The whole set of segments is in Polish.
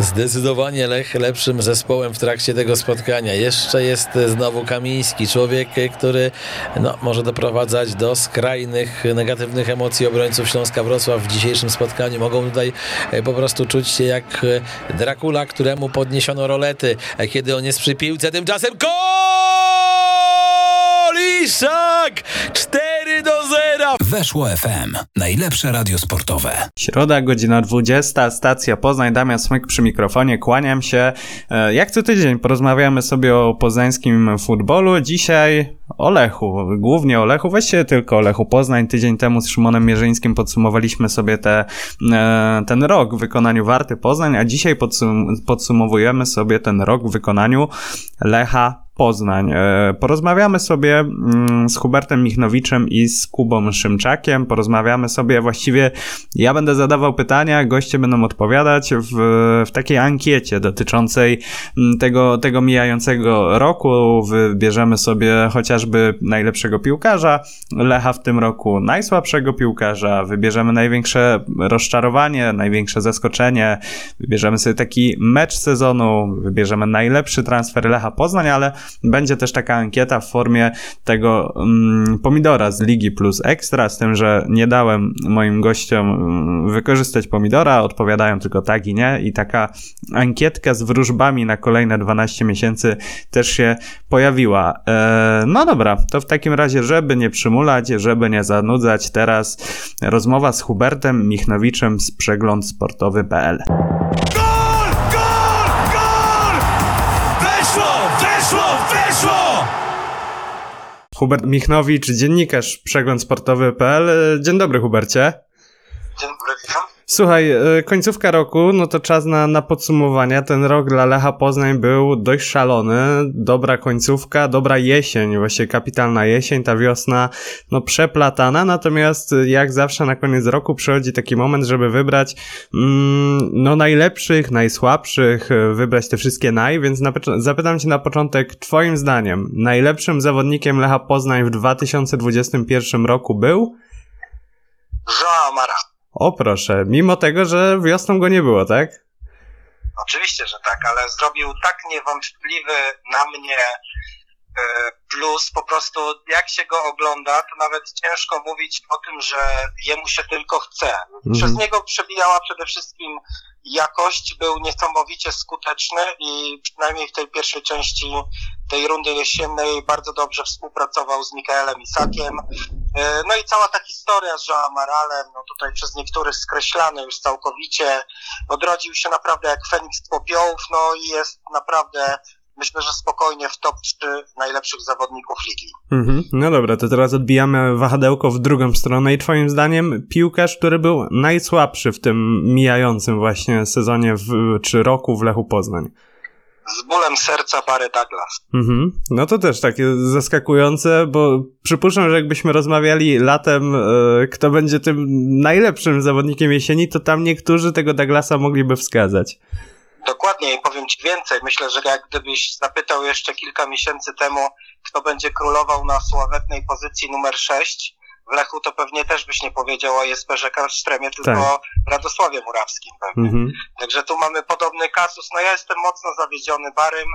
Zdecydowanie Lech lepszym zespołem w trakcie tego spotkania. Jeszcze jest znowu Kamiński, człowiek, który no, może doprowadzać do skrajnych, negatywnych emocji obrońców Śląska Wrocław w dzisiejszym spotkaniu. Mogą tutaj e, po prostu czuć się jak e, Dracula, któremu podniesiono rolety, e, kiedy on jest przy piłce. Tymczasem Koliszak! 4 do 0! Weszło FM. Najlepsze radio sportowe. Środa, godzina 20, stacja Poznań, Damian Smyk przy mikrofonie, kłaniam się. E, jak co tydzień porozmawiamy sobie o poznańskim futbolu. Dzisiaj o Lechu, głównie o Lechu, właściwie tylko o Lechu Poznań. Tydzień temu z Szymonem Mierzyńskim podsumowaliśmy sobie te, e, ten rok w wykonaniu Warty Poznań, a dzisiaj podsum podsumowujemy sobie ten rok w wykonaniu Lecha Poznań. E, porozmawiamy sobie mm, z Hubertem Michnowiczem i z Kubą Szymczakiem. Porozmawiamy sobie właściwie, ja będę zadawał pytania, goście będą odpowiadać w, w takiej ankiecie dotyczącej mm, tego, tego mijającego roku. Wybierzemy sobie chociażby najlepszego piłkarza Lecha w tym roku, najsłabszego piłkarza, wybierzemy największe rozczarowanie, największe zaskoczenie, wybierzemy sobie taki mecz sezonu, wybierzemy najlepszy transfer Lecha Poznań, ale będzie też taka ankieta w formie tego mm, pomidora z Ligi Plus Extra, z tym, że nie dałem moim gościom mm, wykorzystać pomidora, odpowiadają tylko tak i nie i taka ankietka z wróżbami na kolejne 12 miesięcy też się pojawiła. Eee, no dobra, to w takim razie, żeby nie przymulać, żeby nie zanudzać, teraz rozmowa z Hubertem Michnowiczem z przegląd Hubert Michnowicz, dziennikarz przegląd sportowy.pl. Dzień dobry, Hubercie. Dzień dobry, witam. Słuchaj, e, końcówka roku, no to czas na, na podsumowania. Ten rok dla Lecha Poznań był dość szalony. Dobra końcówka, dobra jesień, właśnie kapitalna jesień, ta wiosna, no przeplatana. Natomiast jak zawsze na koniec roku przychodzi taki moment, żeby wybrać mm, no najlepszych, najsłabszych, e, wybrać te wszystkie naj, więc zapytam cię na początek, twoim zdaniem, najlepszym zawodnikiem Lecha Poznań w 2021 roku był? Joao Amara. O proszę, mimo tego, że wiosną go nie było, tak? Oczywiście, że tak, ale zrobił tak niewątpliwy na mnie e, plus, po prostu jak się go ogląda, to nawet ciężko mówić o tym, że jemu się tylko chce. Przez Mhm. niego przebijała przede wszystkim jakość, był niesamowicie skuteczny i przynajmniej w tej pierwszej części tej rundy jesiennej bardzo dobrze współpracował z Mikaelem Isakiem. E, No i cała ta historia z Joao Maralem, no tutaj przez niektórych skreślany już całkowicie, odrodził się naprawdę jak Feniks z popiołów, no i jest naprawdę, myślę, że spokojnie w top 3 najlepszych zawodników ligi. Mhm. No dobra, to teraz odbijamy wahadełko w drugą stronę i twoim zdaniem piłkarz, który był najsłabszy w tym mijającym właśnie sezonie w, czy roku w Lechu Poznań. Z bólem serca Barry Douglas. Mhm. No to też takie zaskakujące, bo przypuszczam, że jakbyśmy rozmawiali latem, e, kto będzie tym najlepszym zawodnikiem jesieni, to tam niektórzy tego Douglasa mogliby wskazać. Dokładnie i powiem Ci więcej. Myślę, że jak gdybyś zapytał jeszcze kilka miesięcy temu, kto będzie królował na sławetnej pozycji numer 6 w Lechu, to pewnie też byś nie powiedział o Jesperze Karlstremie, tylko Radosławie Murawskim pewnie. Mhm. Także tu mamy podobny kasus. No ja jestem mocno zawiedziony Barym.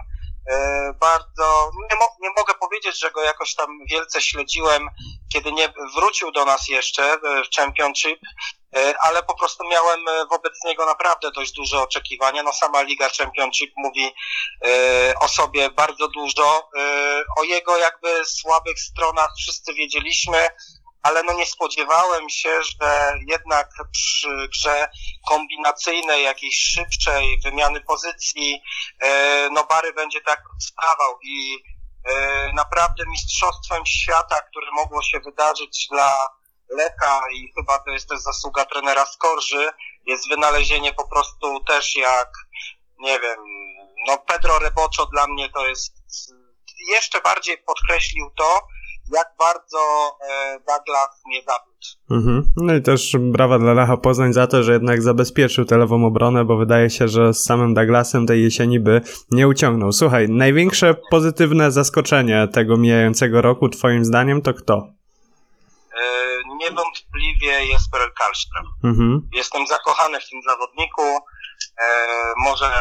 E, bardzo, nie, mo- nie mogę powiedzieć, że go jakoś tam wielce śledziłem, kiedy nie wrócił do nas jeszcze e, w Championship, e, ale po prostu miałem wobec niego naprawdę dość duże oczekiwania. No sama Liga Championship mówi o sobie bardzo dużo. O jego jakby słabych stronach wszyscy wiedzieliśmy, ale no nie spodziewałem się, że jednak przy grze kombinacyjnej, jakiejś szybszej wymiany pozycji, e, no Bary będzie tak stawał i e, naprawdę mistrzostwem świata, które mogło się wydarzyć dla Leka i chyba to jest też zasługa trenera Skorży, jest wynalezienie po prostu też jak, nie wiem, no Pedro Reboczo dla mnie to jest, jeszcze bardziej podkreślił to, jak bardzo e, Douglas mnie zawiódł. Mhm. No i też brawa dla Lecha Poznań za to, że jednak zabezpieczył tę lewą obronę, bo wydaje się, że z samym Douglasem tej jesieni by nie uciągnął. Słuchaj, największe pozytywne zaskoczenie tego mijającego roku, twoim zdaniem, to kto? E, niewątpliwie Jesper Karlström. Mhm. Jestem zakochany w tym zawodniku. E, może,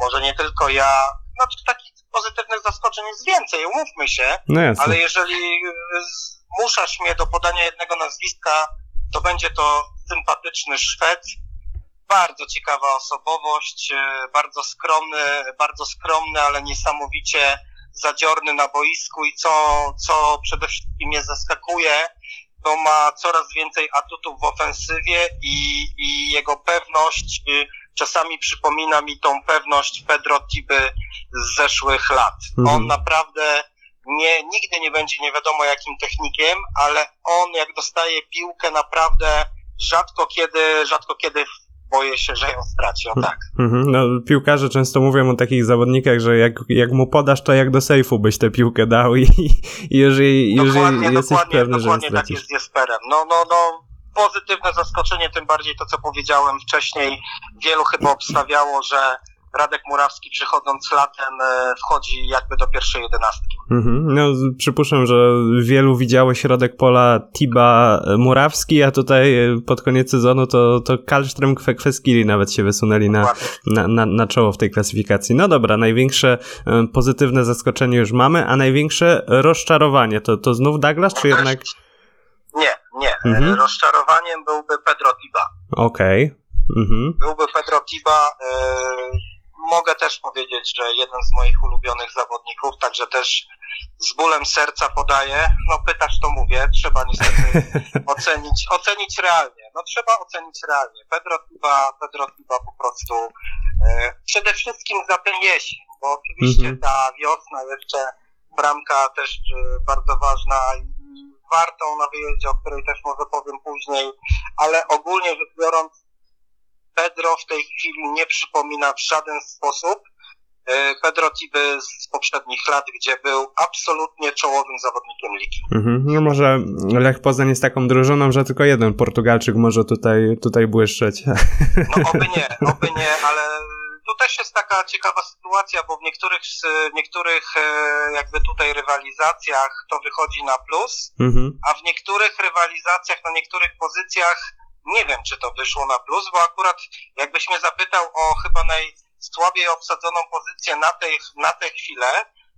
może nie tylko ja, znaczy takich pozytywnych zaskoczeń jest więcej, umówmy się, No ale jeżeli zmuszasz mnie do podania jednego nazwiska, to będzie to sympatyczny Szwed, bardzo ciekawa osobowość, e, bardzo skromny, bardzo skromny, ale niesamowicie zadziorny na boisku i co, co przede wszystkim mnie zaskakuje, to ma coraz więcej atutów w ofensywie i, i jego pewność y, czasami przypomina mi tą pewność Pedro Tiby z zeszłych lat. Mhm. On naprawdę nie, nigdy nie będzie nie wiadomo jakim technikiem, ale on jak dostaje piłkę naprawdę rzadko kiedy, rzadko kiedy boję się, że ją straci. O tak. Mhm. No, piłkarze często mówią o takich zawodnikach, że jak, jak mu podasz, to jak do sejfu byś tę piłkę dał i, i jeżeli, jeżeli Dokładnie, jesteś dokładnie, pewny, że ją dokładnie tak stracisz. jest z Jesperem. No, no, no, pozytywne zaskoczenie, tym bardziej to, co powiedziałem wcześniej. Wielu chyba obstawiało, że Radek Murawski przychodząc latem e, wchodzi jakby do pierwszej jedenastki. Mhm. No, przypuszczam, że wielu widziało środek pola Tiba e, Murawski, a tutaj e, pod koniec sezonu to, to Kalström Kweskiri nawet się wysunęli na, na, na, na czoło w tej klasyfikacji. No dobra, największe pozytywne zaskoczenie już mamy, a największe rozczarowanie to, to znów Douglas, czy jednak... Mhm. E, Rozczarowaniem byłby Pedro Tiba. Okej. Mhm. Byłby Pedro Tiba. E, mogę też powiedzieć, że jeden z moich ulubionych zawodników, także też z bólem serca podaję. No pytasz, to mówię. Trzeba niestety ocenić, ocenić realnie. No trzeba ocenić realnie. Pedro Tiba, Pedro Tiba po prostu e, przede wszystkim za tę jesień, bo oczywiście Mhm. ta wiosna jeszcze bramka też bardzo ważna i wartą na wyjeździe, o której też może powiem później, ale ogólnie rzecz biorąc Pedro w tej chwili nie przypomina w żaden sposób e, Pedro Tiby z poprzednich lat, gdzie był absolutnie czołowym zawodnikiem ligi. Mhm. No może Lech Poznań jest taką drużyną, że tylko jeden Portugalczyk może tutaj, tutaj błyszczeć. No oby nie, oby nie, ale tu też jest taka ciekawa sytuacja, bo w niektórych, w niektórych e, jakby tutaj rywalizacjach to wychodzi na plus, Mhm. a w niektórych rywalizacjach, na niektórych pozycjach nie wiem, czy to wyszło na plus, bo akurat jakbyś mnie zapytał o chyba najsłabiej obsadzoną pozycję na tej, na tę chwilę,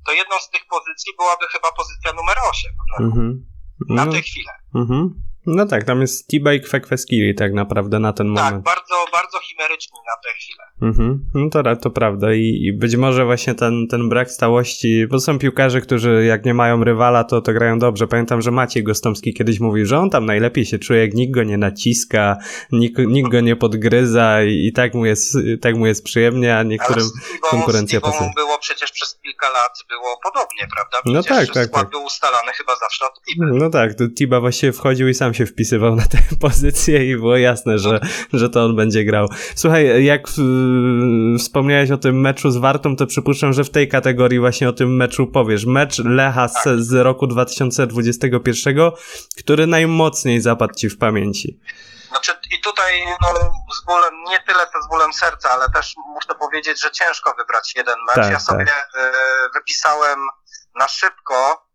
to jedną z tych pozycji byłaby chyba pozycja numer 8 Mhm. na No, tę chwilę. mhm. no tak, tam jest Tiba i Kwekweskiwi tak naprawdę na ten Tak, moment. bardzo, bardzo chimeryczni na tę chwilę. Mhm. No to, to prawda I, i być może właśnie ten, ten brak stałości, bo są piłkarze, którzy jak nie mają rywala, to, to grają dobrze. Pamiętam, że Maciej Gostomski kiedyś mówił, że on tam najlepiej się czuje, jak nikt go nie naciska, nikt, nikt go nie podgryza i, i tak, mu jest, tak mu jest przyjemnie, a niektórym... Ale konkurencja pasuje. było przecież przez kilka lat było podobnie, prawda? No Przecież tak, tak, skład tak. był ustalany chyba zawsze od Tiby. No tak, to Tiba właściwie wchodził i sam się wpisywał na tę pozycję i było jasne, że, że to on będzie grał. Słuchaj, jak y, wspomniałeś o tym meczu z Wartą, to przypuszczam, że w tej kategorii właśnie o tym meczu powiesz. Mecz Lecha z, z roku 2021, który najmocniej zapadł ci w pamięci. Znaczy, i tutaj no, z bólem, nie tyle co z bólem serca, ale też muszę powiedzieć, że ciężko wybrać jeden mecz. Tak, ja sobie e, wypisałem na szybko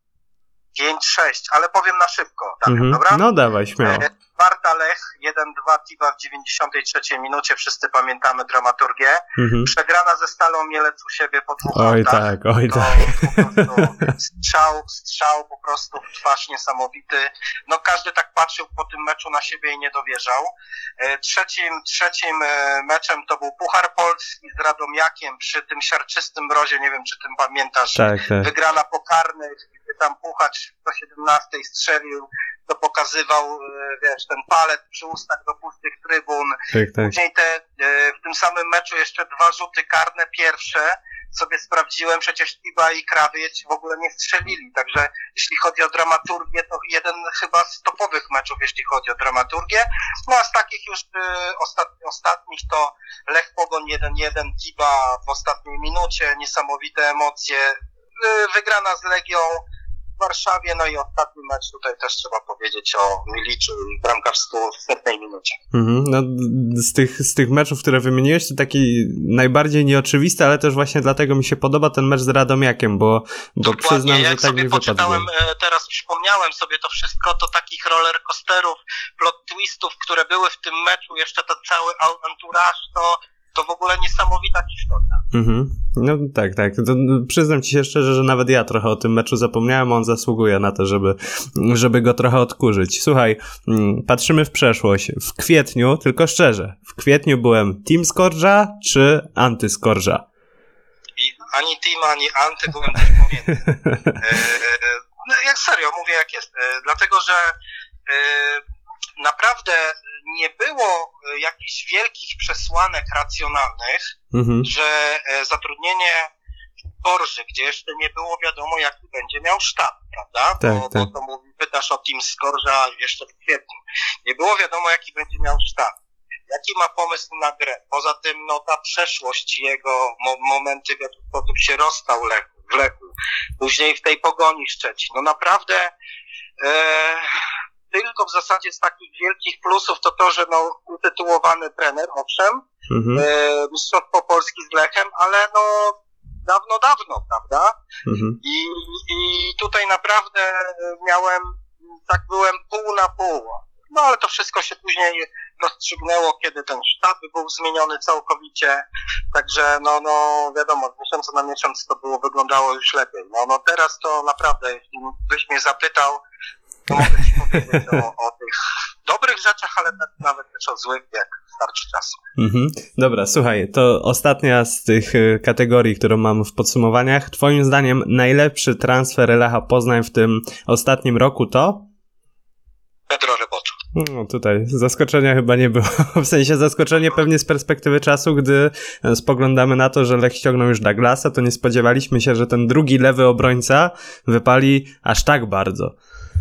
5-6, ale powiem na szybko, tak, Mhm. dobra? No dawaj, śmiało. E, Sparta Lech 1-2 Tiba w 93 minucie, wszyscy pamiętamy dramaturgię. Mhm. Przegrana ze Stalą Mielec u siebie po dwóch Oj tak, oj To tak. strzał, strzał po prostu w twarz niesamowity. No każdy tak patrzył po tym meczu na siebie i nie dowierzał. E, Trzecim, trzecim e, meczem to był Puchar Polski z Radomiakiem przy tym siarczystym mrozie, nie wiem czy tym pamiętasz. Tak, tak. Wygrana po karnych, gdy tam Puchacz do 17 strzelił, to pokazywał, e, wiesz, ten palec przy ustach do pustych trybun. tak, tak. Później te, e, w tym samym meczu jeszcze dwa rzuty karne pierwsze sobie sprawdziłem, przecież Tiba i Krawiec w ogóle nie strzelili, także jeśli chodzi o dramaturgię, to jeden chyba z topowych meczów, jeśli chodzi o dramaturgię. No a z takich już ostat, ostatnich to Lech Pogoń 1-1, Tiba w ostatniej minucie, niesamowite emocje, e, wygrana z Legią w Warszawie, no i ostatni mecz tutaj też trzeba powiedzieć o Miliczu i bramkarstwu w setnej minucie. Mhm. No, z, tych, z tych meczów, które wymieniłeś, to taki najbardziej nieoczywisty, ale też właśnie dlatego mi się podoba ten mecz z Radomiakiem, bo, bo Dokładnie, przyznam, że tak sobie mi poczytałem, e, teraz przypomniałem sobie to wszystko, to takich roller coasterów, plot twistów, które były w tym meczu, jeszcze to cały entourage, to to w ogóle niesamowita historia. Mhm. No tak, tak. To, no, przyznam ci się szczerze, że nawet ja trochę o tym meczu zapomniałem, on zasługuje na to, żeby, żeby go trochę odkurzyć. Słuchaj, mm, patrzymy w przeszłość. W kwietniu, tylko szczerze, w kwietniu byłem Team Skorża czy anty Skorża? I ani Team, ani Anty byłem też pomiędzy. E, no, jak serio, mówię jak jest. E, dlatego, że e, naprawdę nie było e, jakichś wielkich przesłanek racjonalnych, Mhm. że e, zatrudnienie w Korży, gdzie jeszcze nie było wiadomo, jaki będzie miał sztab, prawda? Tak, bo, tak. bo to mówi, pytasz o Team Skorża jeszcze w kwietniu. Nie było wiadomo, jaki będzie miał sztab. Jaki ma pomysł na grę? Poza tym, no ta przeszłość jego, mo- momenty, w jaki sposób się rozstał w Lechu, później w tej pogoni Szczecin. No naprawdę, e, tylko w zasadzie z takich wielkich plusów to to, że no utytułowany trener, owszem, Mhm. e, Mistrzostwo Polski z Lechem, ale no dawno, dawno, prawda? Mhm. I, I tutaj naprawdę miałem, tak byłem pół na pół. No ale to wszystko się później rozstrzygnęło, kiedy ten sztab był zmieniony całkowicie. Także no, no wiadomo, z miesiąca na miesiąc to było, wyglądało już lepiej. No, no teraz to naprawdę, jeśli byś mnie zapytał, mogę powiedzieć o, o tych dobrych rzeczach, ale nawet też o złych, jak starczy czasu. Mhm. Dobra, słuchaj, to ostatnia z tych y, kategorii, którą mam w podsumowaniach. Twoim zdaniem najlepszy transfer Lecha Poznań w tym ostatnim roku to? Pedro Reboczo. No tutaj zaskoczenia chyba nie było. W sensie zaskoczenie pewnie z perspektywy czasu, gdy e, spoglądamy na to, że Lech ściągnął już Douglasa, to nie spodziewaliśmy się, że ten drugi lewy obrońca wypali aż tak bardzo.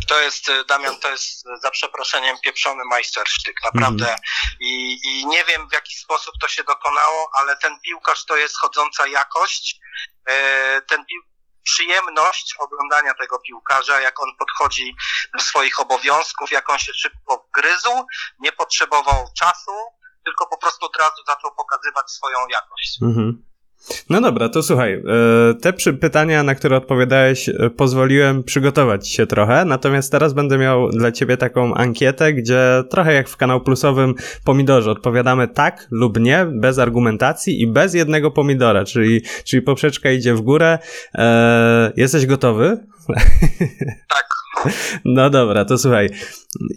To jest, y, Damian, to jest y, za przeproszeniem pieprzony majstersztyk, naprawdę. I, I nie wiem w jaki sposób to się dokonało, ale ten piłkarz to jest chodząca jakość. E, Ten pił przyjemność oglądania tego piłkarza, jak on podchodzi do swoich obowiązków, jak on się szybko wgryzł, nie potrzebował czasu, tylko po prostu od razu zaczął pokazywać swoją jakość. Mhm. No dobra, to słuchaj, e, te przy- pytania, na które odpowiadałeś, e, pozwoliłem przygotować się trochę, natomiast teraz będę miał dla ciebie taką ankietę, gdzie trochę jak w kanał plusowym pomidorze odpowiadamy tak lub nie, bez argumentacji i bez jednego pomidora, czyli, czyli poprzeczka idzie w górę. E, jesteś gotowy? Tak, No dobra, to słuchaj.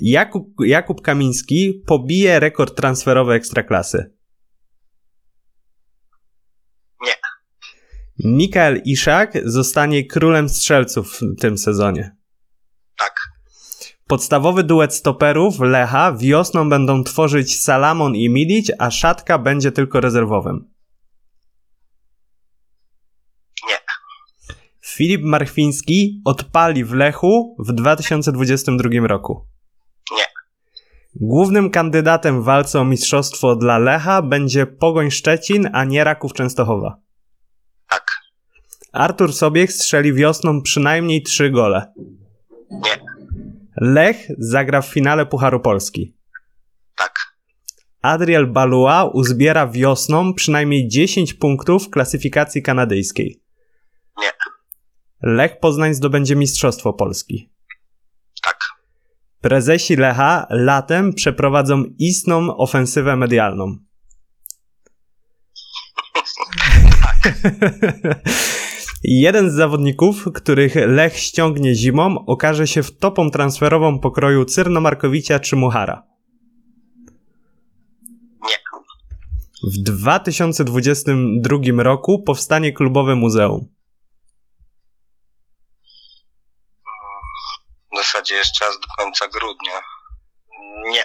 Jakub, Jakub Kamiński pobije rekord transferowy Ekstraklasy. Nie. Mikael Iszak zostanie królem strzelców w tym sezonie. tak, Podstawowy duet stoperów Lecha wiosną będą tworzyć Salamon i Milic, a Szatka będzie tylko rezerwowym. nie, Filip Marchwiński odpali w Lechu w 2022 roku. nie, Głównym kandydatem w walce o mistrzostwo dla Lecha będzie Pogoń Szczecin, a nie Raków Częstochowa. Tak, Artur Sobiech strzeli wiosną przynajmniej trzy gole. nie, Lech zagra w finale Pucharu Polski. tak, Adriel Balua uzbiera wiosną przynajmniej 10 punktów w klasyfikacji kanadyjskiej. nie, Lech Poznań zdobędzie Mistrzostwo Polski. tak, Prezesi Lecha latem przeprowadzą istną ofensywę medialną. Jeden z zawodników, których Lech ściągnie zimą, okaże się w topą transferową pokroju Cyrno-Markowicza czy Muchara. nie. W 2022 roku powstanie klubowe muzeum. W zasadzie jeszcze raz do końca grudnia. Nie,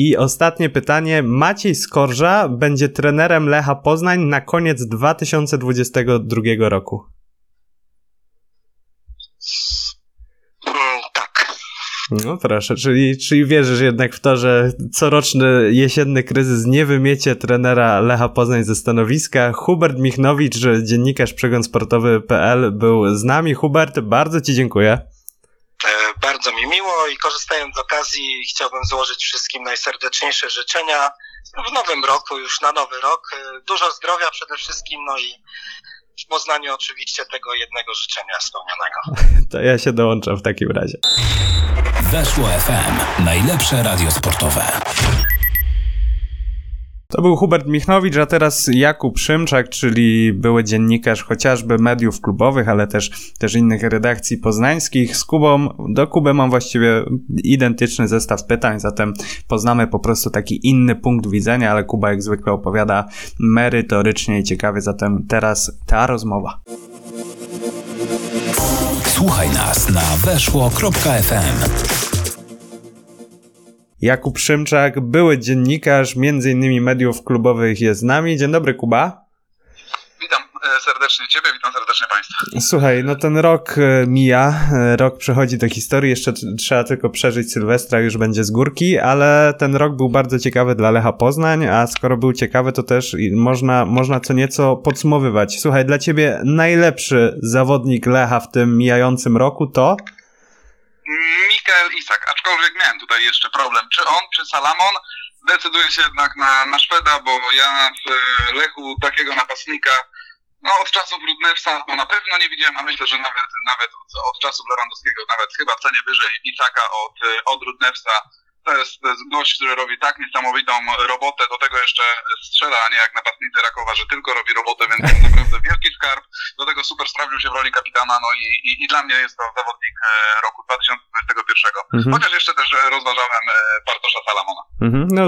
I ostatnie pytanie. Maciej Skorża będzie trenerem Lecha Poznań na koniec 2022 roku. Mm, tak, No proszę, czyli, czyli wierzysz jednak w to, że coroczny jesienny kryzys nie wymiecie trenera Lecha Poznań ze stanowiska. Hubert Michnowicz, dziennikarz przeglądsportowy.pl był z nami. Hubert, bardzo Ci dziękuję. E, Bardzo mi miło i korzystając z okazji chciałbym złożyć wszystkim najserdeczniejsze życzenia w nowym roku, już na nowy rok. E, Dużo zdrowia przede wszystkim, no i w Poznaniu oczywiście tego jednego życzenia spełnionego. To ja się dołączam w takim razie. Weszło FM. Najlepsze radio sportowe. To był Hubert Michnowicz, a teraz Jakub Szymczak, czyli były dziennikarz chociażby mediów klubowych, ale też, też innych redakcji poznańskich. Z Kubą, do Kuby mam właściwie identyczny zestaw pytań, zatem poznamy po prostu taki inny punkt widzenia, ale Kuba jak zwykle opowiada merytorycznie i ciekawie, zatem teraz ta rozmowa. Słuchaj nas na weszło.fm. Jakub Szymczak, były dziennikarz, między innymi mediów klubowych jest z nami. Dzień dobry, Kuba. Witam e, serdecznie Ciebie, witam serdecznie Państwa. Słuchaj, no ten rok e, mija, e, rok przechodzi do historii, jeszcze trzeba tylko przeżyć Sylwestra, już będzie z górki, ale ten rok był bardzo ciekawy dla Lecha Poznań, a skoro był ciekawy, to też można, można co nieco podsumowywać. Słuchaj, dla Ciebie najlepszy zawodnik Lecha w tym mijającym roku to? Mikael Isak, aczkolwiek miałem tutaj jeszcze problem. Czy on, czy Salamon? Decyduję się jednak na, na Szweda, bo ja w Lechu takiego napastnika no od czasów Rudnewsa no na pewno nie widziałem, a myślę, że nawet, nawet od, od czasów Lewandowskiego, nawet chyba w cenie wyżej Isaka od, od Rudnewsa to jest, to jest gość, który robi tak niesamowitą robotę, do tego jeszcze strzela, a nie jak napastnicy Rakowa, że tylko robi robotę, więc to naprawdę wielki skarb. Do tego super sprawdził się w roli kapitana, no i, i, i dla mnie jest to zawodnik e, roku 2021. Mhm. Chociaż jeszcze też rozważałem e, Bartosza Salamona. Mhm. No,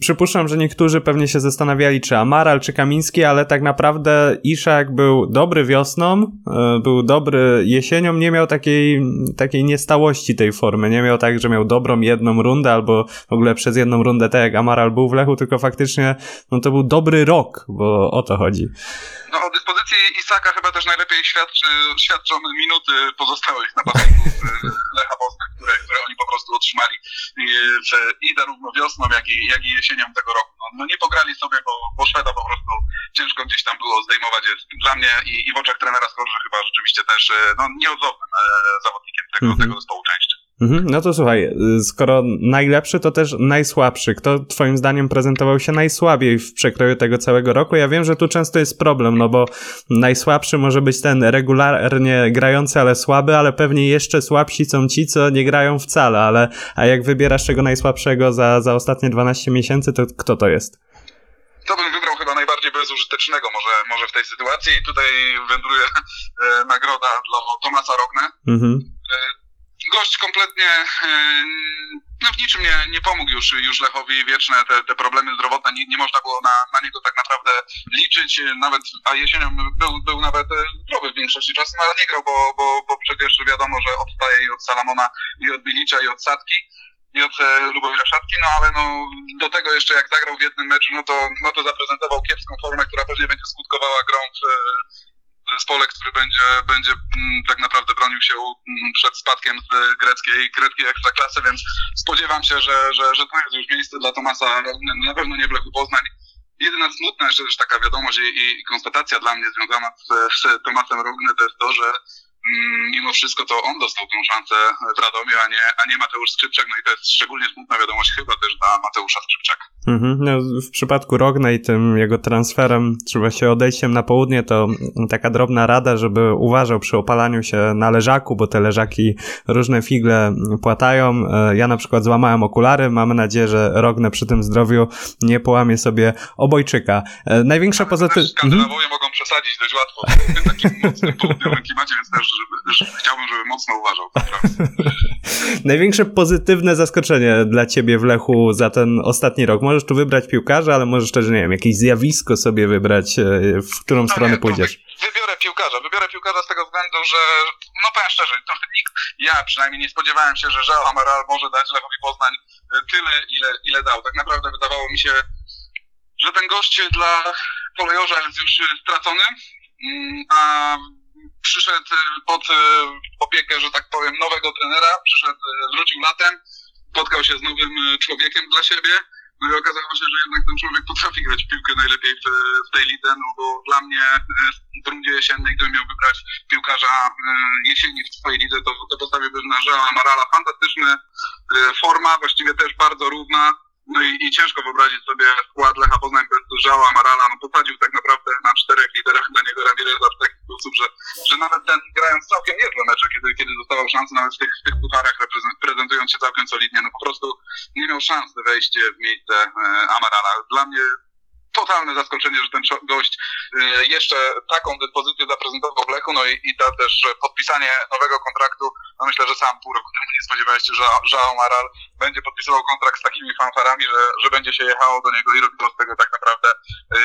przypuszczam, że niektórzy pewnie się zastanawiali, czy Amaral, czy Kamiński, ale tak naprawdę Iszak był dobry wiosną, e, był dobry jesienią, nie miał takiej, takiej niestałości tej formy, nie miał tak, że miał dobrą jedną rundę, albo w ogóle przez jedną rundę tak jak Amaral był w Lechu, tylko faktycznie no to był dobry rok, bo o to chodzi. No o dyspozycji Isaka chyba też najlepiej świadczy, świadczą minuty pozostałych napastników Lecha Poznań, które, które oni po prostu otrzymali i zarówno wiosną, jak i, jak i jesienią tego roku. No, no nie pograli sobie, bo, bo Szweda po prostu ciężko gdzieś tam było zdejmować. Dla mnie i, i w oczach trenera Skorży chyba rzeczywiście też no, nieodzownym e, zawodnikiem tego, mm -hmm. tego zespołu no to słuchaj, y, skoro najlepszy, to też najsłabszy. Kto twoim zdaniem prezentował się najsłabiej w przekroju tego całego roku? Ja wiem, że tu często jest problem, no bo najsłabszy może być ten regularnie grający, ale słaby, ale pewnie jeszcze słabsi są ci, co nie grają wcale, ale a jak wybierasz czego najsłabszego za, za ostatnie 12 miesięcy, to kto to jest? To bym wybrał chyba najbardziej bezużytecznego może, może w tej sytuacji i tutaj wędruje e, nagroda dla Tomasa Rogne. Mhm. E, gość kompletnie no w niczym nie, nie pomógł już, już Lechowi wieczne te, te problemy zdrowotne, nie, nie można było na, na niego tak naprawdę liczyć, nawet, a jesienią był, był nawet zdrowy w większości czasu, no ale nie grał, bo, bo, bo przecież wiadomo, że odstaje i od Salamona, i od Bilicza, i od Sadki, i od e, Lubomira Szatki, no ale no do tego jeszcze jak zagrał w jednym meczu, no to, no to zaprezentował kiepską formę, która pewnie będzie skutkowała grą w, zespole, który będzie, będzie mm, tak naprawdę bronił się mm, przed spadkiem z greckiej, greckiej ekstraklasy, więc spodziewam się, że, że, że to jest już miejsce dla Tomasa, na pewno nie w Lechu Poznań. Jedyna smutna jeszcze taka wiadomość i, i konstatacja dla mnie związana z, z Tomasem Rogny to jest to, że mimo wszystko to on dostał tą szansę w Radomiu, a nie, a nie Mateusz Skrzypczak. No i to jest szczególnie smutna wiadomość chyba też dla Mateusza Skrzypczaka. Mhm. No, w przypadku Rogna i tym jego transferem, czy właściwie odejściem na południe, to taka drobna rada, żeby uważał przy opalaniu się na leżaku, bo te leżaki różne figle płatają. E, ja na przykład złamałem okulary, mamy nadzieję, że Rogne przy tym zdrowiu nie połamie sobie obojczyka. E, największa pozytywność... Skandynawowie mhm. mogą przesadzić dość łatwo w takim mocnym południowym klimacie, więc też żeby, żeby, chciałbym, żeby mocno uważał. Największe pozytywne zaskoczenie dla ciebie w Lechu za ten ostatni rok. Możesz tu wybrać piłkarza, ale możesz też, nie wiem, jakieś zjawisko sobie wybrać, e, w którą no stronę nie, pójdziesz. Wybiorę piłkarza. Wybiorę piłkarza z tego względu, że, no powiem szczerze, to nikt, ja przynajmniej nie spodziewałem się, że Joao Amaral może dać Lechowi Poznań e, tyle, ile, ile dał. Tak naprawdę wydawało mi się, że ten gość dla kolejorza jest już stracony, mm, a przyszedł y, pod y, opiekę, że tak powiem, nowego trenera, przyszedł, y, wrócił latem, spotkał się z nowym człowiekiem dla siebie, no i okazało się, że jednak ten człowiek potrafi grać piłkę najlepiej w, w tej lidze, no bo dla mnie w rundzie jesiennej, gdybym miał wybrać piłkarza jesieni w swojej lidze, to, to postawiłbym na Żela Marala. Fantastyczny forma, właściwie też bardzo równa, no i, i ciężko wyobrazić sobie skład Lecha Poznań bez Żała Marala, no posadził tak naprawdę na czterech liderach dla niego Ramireza w taki sposób, że, że nawet ten grając całkiem niezłe mecze, kiedy, kiedy dostawał szansę nawet w tych, w tych pucharach prezentując się całkiem solidnie, no po prostu nie miał szans wejść w miejsce e, Amarala. Dla mnie totalne zaskoczenie, że ten gość jeszcze taką dyspozycję zaprezentował w Lechu, no i, i ta też podpisanie nowego kontraktu, no myślę, że sam pół roku temu nie spodziewałeś się, że João Maral będzie podpisywał kontrakt z takimi fanfarami, że, że będzie się jechało do niego i robiło z tego tak naprawdę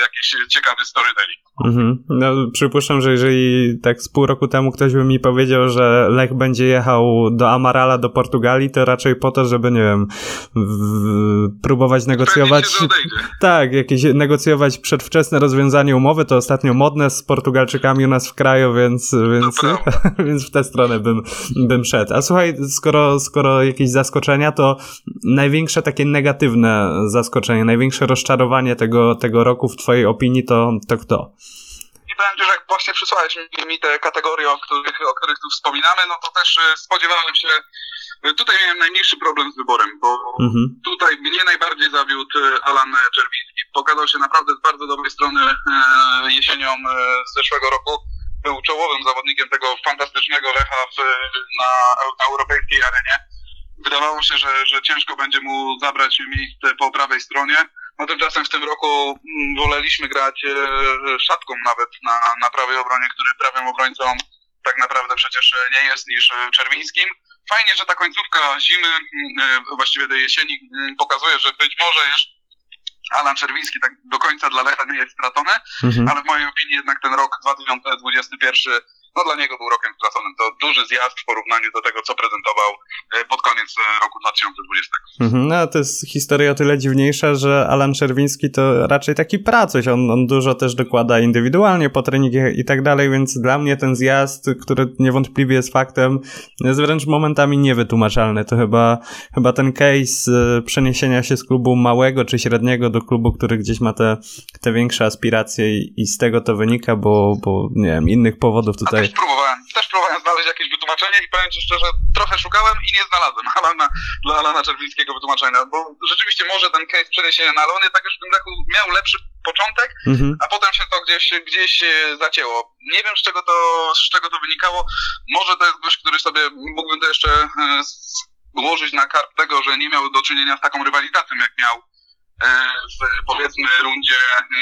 jakiś ciekawy storytelling. Mhm. No, przypuszczam, że jeżeli tak z pół roku temu ktoś by mi powiedział, że Lech będzie jechał do Amarala, do Portugalii, to raczej po to, żeby, nie wiem, w, próbować negocjować. Tak, jakieś negocjować przedwczesne rozwiązanie umowy, to ostatnio modne z Portugalczykami u nas w kraju, więc, więc, więc w tę stronę bym, bym szedł. A słuchaj, skoro, skoro jakieś zaskoczenia, to największe takie negatywne zaskoczenie, największe rozczarowanie tego, tego roku w Twojej opinii to, to kto? I powiem Ci, że jak właśnie przysłałeś mi te kategorie, o których, o których tu wspominamy, no to też e, spodziewałem się, e, tutaj miałem najmniejszy problem z wyborem, bo mhm. tutaj mnie najbardziej zawiódł e, Alan Czerwiński. Pokazał się naprawdę z bardzo dobrej strony jesienią zeszłego roku. Był czołowym zawodnikiem tego fantastycznego Lecha w, na europejskiej arenie. Wydawało się, że, że ciężko będzie mu zabrać miejsce po prawej stronie no tymczasem w tym roku mm, woleliśmy grać e, szatką nawet na, na prawej obronie, który prawym obrońcą tak naprawdę przecież nie jest niż e, Czerwińskim. Fajnie, że ta końcówka zimy, mm, e, właściwie tej jesieni mm, pokazuje, że być może jeszcze Alan Czerwiński tak do końca dla Lecha nie jest stracony, mhm. ale w mojej opinii jednak ten rok 2021 no dla niego był rokiem straconym. To duży zjazd w porównaniu do tego, co prezentował e, pod koniec e, roku 2020. Mhm, no to jest historia o tyle dziwniejsza, że Alan Czerwiński to raczej taki pracuś. On, on dużo też dokłada indywidualnie po treningach i tak dalej, więc dla mnie ten zjazd, który niewątpliwie jest faktem, jest wręcz momentami niewytłumaczalny. To chyba, chyba ten case e, przeniesienia się z klubu małego czy średniego do klubu, który gdzieś ma te, te większe aspiracje i, i z tego to wynika, bo, bo nie wiem, innych powodów tutaj też próbowałem, też próbowałem znaleźć jakieś wytłumaczenie i powiem Ci szczerze, trochę szukałem i nie znalazłem Alana, dla Alana Czerwińskiego wytłumaczenia, bo rzeczywiście może ten case przeniesienia na Alony tak już w tym leku miał lepszy początek, mhm. a potem się to gdzieś, gdzieś zacięło. Nie wiem z czego to, z czego to wynikało. Może to jest gość, który sobie, mógłbym to jeszcze e, ułożyć na karp tego, że nie miał do czynienia z taką rywalizacją, jak miał e, w powiedzmy rundzie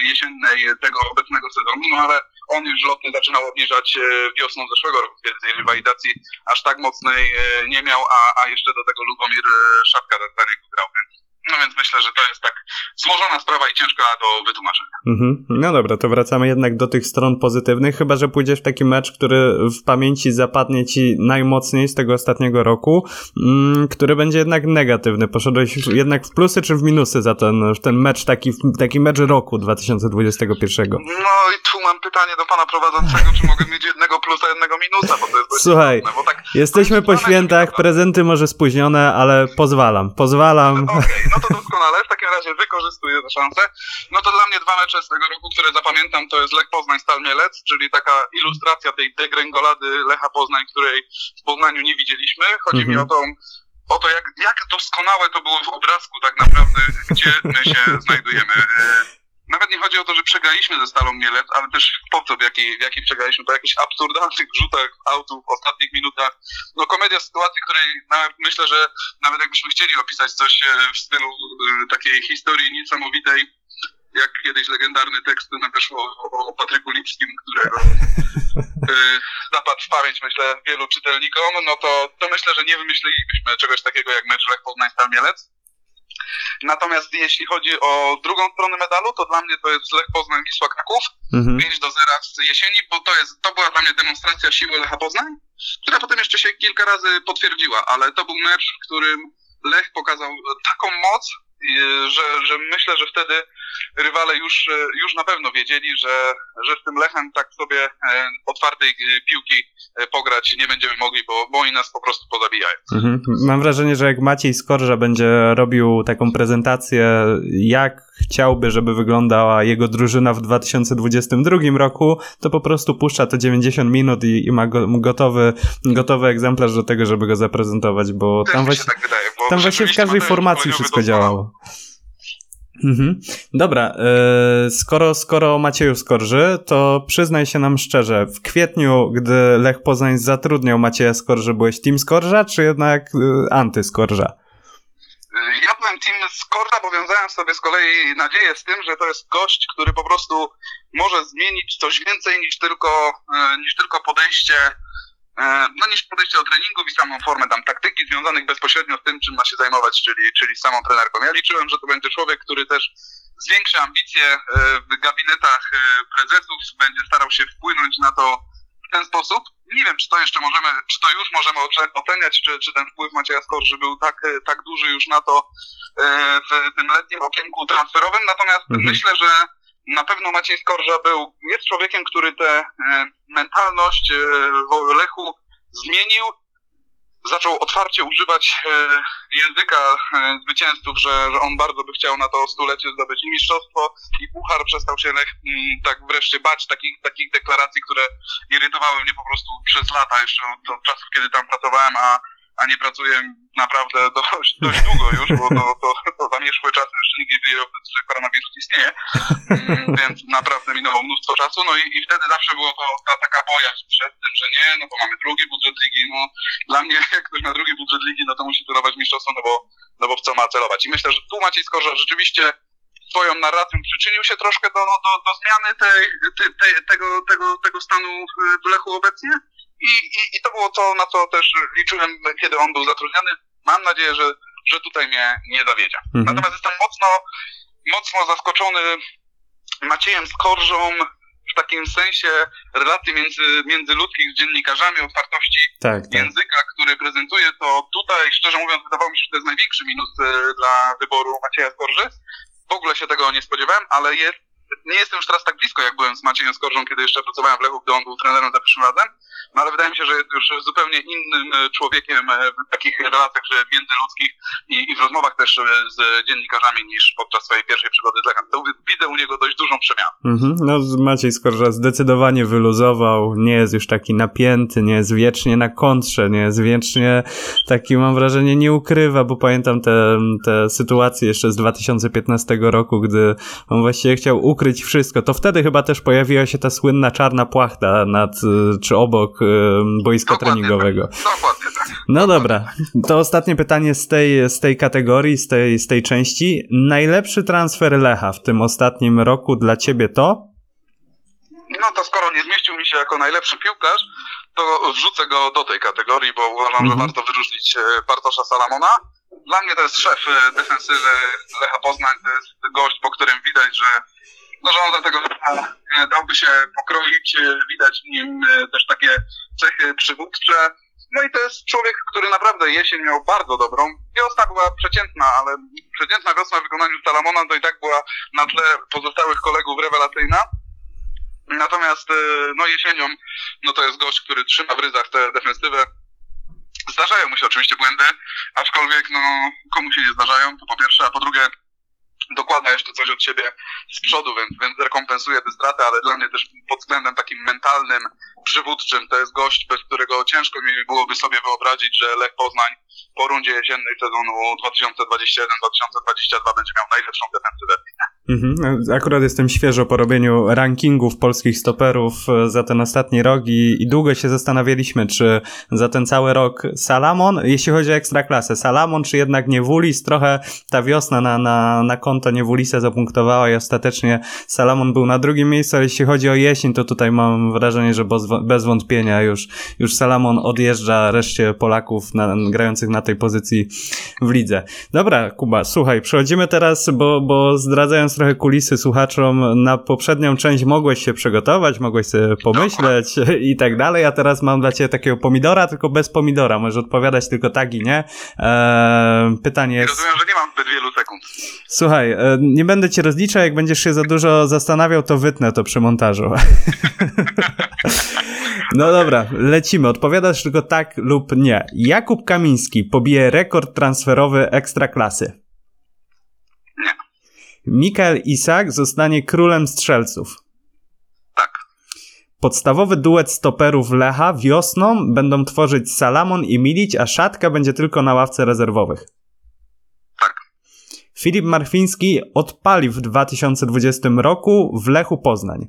jesiennej tego obecnego sezonu, no ale on już lotny zaczynał obniżać e, wiosną zeszłego roku, kiedy tej rywalizacji aż tak mocnej e, nie miał, a, a jeszcze do tego Lubomir e, Szapka za niego grał, więc no więc myślę, że to jest tak złożona sprawa i ciężka do wytłumaczenia. Mhm. No dobra, to wracamy jednak do tych stron pozytywnych, chyba że pójdziesz w taki mecz, który w pamięci zapadnie ci najmocniej z tego ostatniego roku, mm, który będzie jednak negatywny. Poszedłeś jednak w plusy czy w minusy za ten, ten mecz, taki, taki mecz roku 2021? No i tu mam pytanie do pana prowadzącego, czy mogę mieć jednego plusa, jednego minusa, bo to jest Słuchaj, bo tak, jesteśmy po świętach, prezenty może spóźnione, ale pozwalam, pozwalam. Okay, no to doskonale, w takim razie wykorzystuję tę szansę. No to dla mnie dwa mecze z tego roku, które zapamiętam, to jest Lech Poznań Stal Mielec, czyli taka ilustracja tej degrengolady Lecha Poznań, której w Poznaniu nie widzieliśmy. Chodzi mi o tą o to, jak, jak doskonałe to było w obrazku tak naprawdę, gdzie my się znajdujemy. Nawet nie chodzi o to, że przegraliśmy ze Stalą Mielec, ale też sposób, w jaki, w jaki przegraliśmy, po jakichś absurdalnych rzutach autów w ostatnich minutach. No komedia sytuacji, której nawet myślę, że nawet jakbyśmy chcieli opisać coś e, w stylu y, takiej historii niesamowitej, jak kiedyś legendarny tekst nadeszło o, o Patryku Lipskim, którego y, zapadł w pamięć, myślę, wielu czytelnikom, no to, to myślę, że nie wymyślilibyśmy czegoś takiego jak mecz Lech Poznań-Stal Mielec. Natomiast jeśli chodzi o drugą stronę medalu, to dla mnie to jest Lech Poznań Wisła Kraków, mhm. 5 do 0 z jesieni, bo to jest, to była dla mnie demonstracja siły Lecha Poznań, która potem jeszcze się kilka razy potwierdziła, ale to był mecz, w którym Lech pokazał taką moc, że, że myślę, że wtedy rywale już, już na pewno wiedzieli, że, że z tym Lechem tak sobie e, otwartej piłki e, pograć nie będziemy mogli, bo, bo oni nas po prostu pozabijają. Mhm. Mam wrażenie, że jak Maciej Skorża będzie robił taką prezentację, jak chciałby, żeby wyglądała jego drużyna w 2022 roku, to po prostu puszcza te 90 minut i, i ma go, gotowy, gotowy egzemplarz do tego, żeby go zaprezentować, bo tam właśnie, tak wydaje, bo tam właśnie w każdej formacji wszystko działało. Mhm. Dobra, yy, skoro, skoro Macieju Skorży, to przyznaj się nam szczerze, w kwietniu, gdy Lech Poznań zatrudniał Macieja Skorży, byłeś Team Skorża, czy jednak anty Skorża? Ja byłem team Skorda, bo wiązałem sobie z kolei nadzieję z tym, że to jest gość, który po prostu może zmienić coś więcej niż tylko, e, niż tylko podejście, e, no niż podejście do treningów i samą formę tam taktyki związanych bezpośrednio z tym, czym ma się zajmować, czyli, czyli samą trenerką. Ja liczyłem, że to będzie człowiek, który też zwiększy ambicje e, w gabinetach prezesów, będzie starał się wpłynąć na to w ten sposób nie wiem, czy to jeszcze możemy, czy to już możemy oceniać, czy, czy ten wpływ Macieja Skorży był tak, e, tak duży już na to e, w tym letnim okienku transferowym, natomiast mhm. myślę, że na pewno Maciej Skorża był, jest człowiekiem, który tę e, mentalność w Lechu zmienił, zaczął otwarcie używać języka zwycięzców, że, że on bardzo by chciał na to stulecie zdobyć i mistrzostwo, i puchar. Przestał się Lech tak wreszcie bać takich, takich deklaracji, które irytowały mnie po prostu przez lata, jeszcze od czasów, kiedy tam pracowałem, a, a nie pracuję naprawdę dość, dość długo już, bo to, to, to zamieszłe czasy jeszcze nikt nie wiedział, że koronawirus istnieje, mm, więc naprawdę minęło mnóstwo czasu, no i, i wtedy zawsze było to ta taka bojaźń przed tym, że nie, no bo mamy drugi budżet ligi, no dla mnie jak ktoś ma drugi budżet ligi, no to musi celować mistrzostwo, no bo, no bo w co ma celować. I myślę, że tu Maciej Skorża rzeczywiście swoją narracją przyczynił się troszkę do, do, do zmiany tej, tej, tego, tego, tego stanu w Lechu obecnie. I, i, I to było to, na co też liczyłem, kiedy on był zatrudniony. Mam nadzieję, że, że tutaj mnie nie zawiedzie. Mhm. Natomiast jestem mocno, mocno zaskoczony Maciejem Skorżą w takim sensie relacji między, międzyludzkich z dziennikarzami, otwartości tak, tak. języka, który prezentuje, to tutaj, szczerze mówiąc, wydawało mi się, że to jest największy minus e, dla wyboru Macieja Skorży. W ogóle się tego nie spodziewałem, ale jest, nie jestem już teraz tak blisko, jak byłem z Maciejem Skorżą, kiedy jeszcze pracowałem w Lechu, gdy on był trenerem za pierwszym razem. No ale wydaje mi się, że jest już zupełnie innym e, człowiekiem e, w takich relacjach międzyludzkich i, i w rozmowach też e, z dziennikarzami niż podczas swojej pierwszej przygody z Lechem. To widzę u niego dość dużą przemianę. Mhm. No Maciej Skorża zdecydowanie wyluzował, nie jest już taki napięty, nie jest wiecznie na kontrze, nie jest wiecznie taki, mam wrażenie, nie ukrywa, bo pamiętam te, te sytuacje jeszcze z 2015 roku, gdy on właściwie chciał ukryć wszystko. To wtedy chyba też pojawiła się ta słynna czarna płachta nad, czy obok boiska Dokładnie treningowego. Tak. Dokładnie tak. No dobra, to ostatnie pytanie z tej, z tej kategorii, z tej, z tej części. Najlepszy transfer Lecha w tym ostatnim roku dla ciebie to? No to skoro nie zmieścił mi się jako najlepszy piłkarz, to wrzucę go do tej kategorii, bo uważam, że mhm. warto wyróżnić e, Bartosza Salamona. Dla mnie to jest szef e, defensywy Lecha Poznań, to jest gość, po którym widać, że no, że on do tego e, dałby się pokroić, e, widać w nim e, też takie cechy przywódcze. No i to jest człowiek, który naprawdę jesień miał bardzo dobrą. Wiosna była przeciętna, ale przeciętna wiosna w wykonaniu Salamona to i tak była na tle pozostałych kolegów rewelacyjna. Natomiast no jesienią, no to jest gość, który trzyma w ryzach tę defensywę. Zdarzają mu się oczywiście błędy, aczkolwiek no komu się nie zdarzają, to po pierwsze, a po drugie dokłada jeszcze coś od siebie z przodu, więc, więc rekompensuje te straty, ale dla mnie też pod względem takim mentalnym, przywódczym to jest gość, bez którego ciężko mi byłoby sobie wyobrazić, że Lech Poznań po rundzie jesiennej sezonu 2021-2022 będzie miał najlepszą defensywę Mhm. Akurat jestem świeżo po robieniu rankingów polskich stoperów e, za ten ostatni rok i, i, długo się zastanawialiśmy, czy za ten cały rok Salamon, jeśli chodzi o ekstraklasę, Salamon, czy jednak Niewulis, trochę ta wiosna na, na, na konto Niewulisa zapunktowała i ostatecznie Salamon był na drugim miejscu, ale jeśli chodzi o jesień, to tutaj mam wrażenie, że bez, bez wątpienia już, już Salamon odjeżdża reszcie Polaków na, grających na tej pozycji w lidze. Dobra, Kuba, słuchaj, przechodzimy teraz, bo, bo zdradzając trochę kulisy słuchaczom, na poprzednią część mogłeś się przygotować, mogłeś sobie pomyśleć i tak dalej, a teraz mam dla ciebie takiego pomidora, tylko bez pomidora. Możesz odpowiadać tylko tak i nie. Eee, pytanie jest... Rozumiem, że nie mam zbyt wielu sekund. Słuchaj, e, nie będę cię rozliczał, jak będziesz się za dużo zastanawiał, to wytnę to przy montażu. No dobra, lecimy. Odpowiadasz tylko tak lub nie. Jakub Kamiński pobije rekord transferowy ekstraklasy. Mikael Isak zostanie królem strzelców. Tak. Podstawowy duet stoperów Lecha wiosną będą tworzyć Salamon i Milić, a Szatka będzie tylko na ławce rezerwowych. Tak. Filip Marfiński odpali w 2020 roku w Lechu Poznań.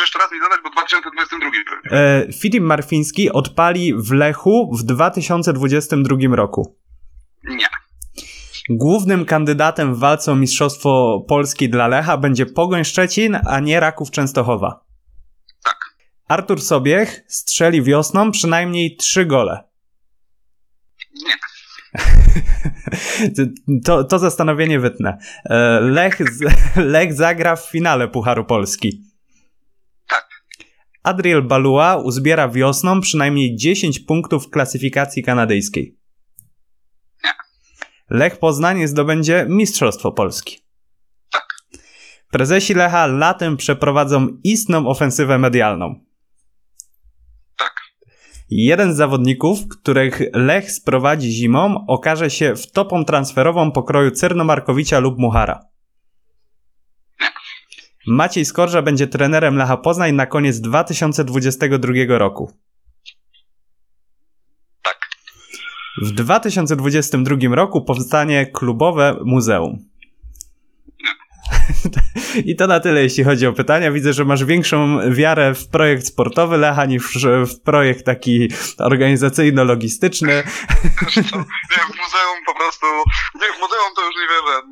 jeszcze raz mi zadać, bo 2022 pewnie. E, Filip Marfiński odpali w Lechu w 2022 roku. Nie. Głównym kandydatem w walce o Mistrzostwo Polski dla Lecha będzie Pogoń Szczecin, a nie Raków Częstochowa. Tak. Artur Sobiech strzeli wiosną przynajmniej trzy gole. Nie. to, to zastanowienie wytnę. E, Lech, Lech zagra w finale Pucharu Polski. Tak. Adriel Balua uzbiera wiosną przynajmniej 10 punktów w klasyfikacji kanadyjskiej. Lech Poznań zdobędzie Mistrzostwo Polski. Tak. Prezesi Lecha latem przeprowadzą istną ofensywę medialną. Tak. Jeden z zawodników, których Lech sprowadzi zimą, okaże się wtopą transferową pokroju Cyrnomarkowicza lub Muchara. Maciej Skorża będzie trenerem Lecha Poznań na koniec 2022 roku. Tak. W 2022 roku powstanie klubowe muzeum. I to na tyle, jeśli chodzi o pytania. Widzę, że masz większą wiarę w projekt sportowy Lecha niż w projekt taki organizacyjno-logistyczny. Nie, w muzeum po prostu, nie, w muzeum to już niewiele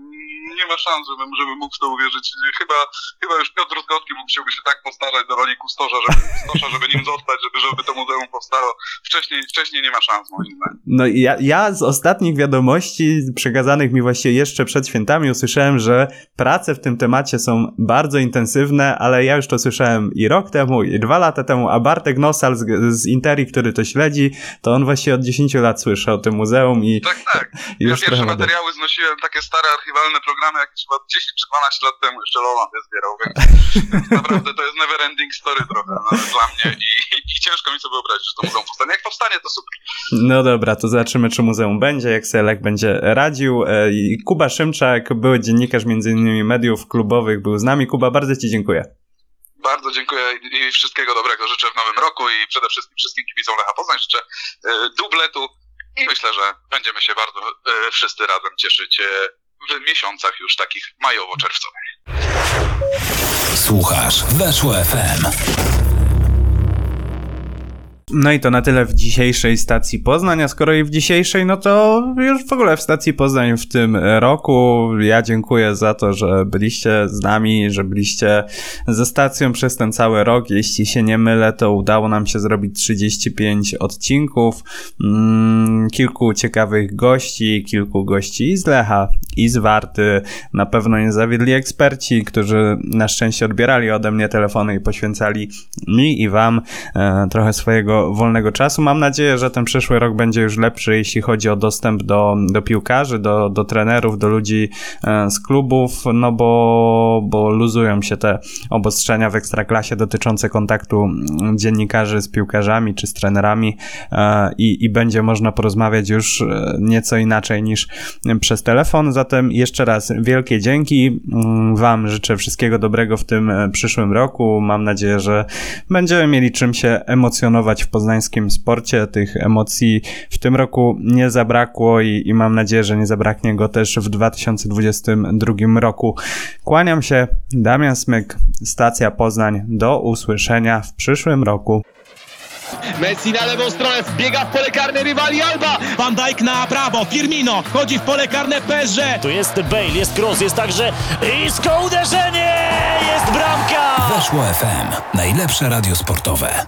nie ma szans, żebym, żebym mógł w to uwierzyć. Chyba, chyba już Piotr Zgotki musiałby się tak postarać do roli kustosza, żeby, kustosza, żeby nim zostać, żeby, żeby to muzeum powstało. Wcześniej, wcześniej nie ma szans, moim zdaniem. No ja, ja z ostatnich wiadomości przekazanych mi właśnie jeszcze przed świętami usłyszałem, że prace w tym temacie są bardzo intensywne, ale ja już to słyszałem i rok temu, i dwa lata temu, a Bartek Nosal z, z Interi, który to śledzi, to on właśnie od 10 lat słyszy o tym muzeum i... Tak, tak. Ja pierwsze materiały znosiłem, takie stare archiwalne programy, jakieś chyba 10 czy 12 lat temu jeszcze Lola je zbierał, więc, naprawdę to jest never ending story trochę no, dla mnie i, i, ciężko mi sobie wyobrazić, że to muzeum powstanie. Jak powstanie, to super. No dobra, to zobaczymy, czy muzeum będzie, jak Selek będzie radził. E, Kuba Szymczak, były dziennikarz innymi mediów klubowych, był z nami. Kuba, bardzo Ci dziękuję. Bardzo dziękuję i wszystkiego dobrego życzę w nowym roku i przede wszystkim wszystkim kibicom Lecha Poznań życzę e, dubletu i myślę, że będziemy się bardzo e, wszyscy razem cieszyć w miesiącach już takich majowo-czerwcowych. Słuchasz Weszło FM. No i to na tyle w dzisiejszej stacji Poznań, a skoro i w dzisiejszej, no to już w ogóle w stacji Poznań w tym roku. Ja dziękuję za to, że byliście z nami, że byliście ze stacją przez ten cały rok. Jeśli się nie mylę, to udało nam się zrobić 35 odcinków, mm, kilku ciekawych gości, kilku gości i z Lecha, i z Warty. Na pewno nie zawiedli eksperci, którzy na szczęście odbierali ode mnie telefony i poświęcali mi i wam e, trochę swojego wolnego czasu. Mam nadzieję, że ten przyszły rok będzie już lepszy, jeśli chodzi o dostęp do, do piłkarzy, do, do trenerów, do ludzi e, z klubów, no bo, bo luzują się te obostrzenia w ekstraklasie dotyczące kontaktu dziennikarzy z piłkarzami czy z trenerami e, i, i będzie można porozmawiać już e, nieco inaczej niż przez telefon. Zatem jeszcze raz wielkie dzięki mm, Wam. Życzę wszystkiego dobrego w tym przyszłym roku. Mam nadzieję, że będziemy mieli czym się emocjonować w poznańskim sporcie. Tych emocji w tym roku nie zabrakło i, i mam nadzieję, że nie zabraknie go też w 2022 roku. Kłaniam się, Damian Smyk, Stacja Poznań. Do usłyszenia w przyszłym roku. Messi na lewą stronę, wbiega w pole karne rywali Alba. Van Dijk na prawo, Firmino wchodzi w pole karne PSG. Tu jest Bale, jest Kroos, jest także isko uderzenie, jest bramka! Weszło FM, najlepsze radio sportowe.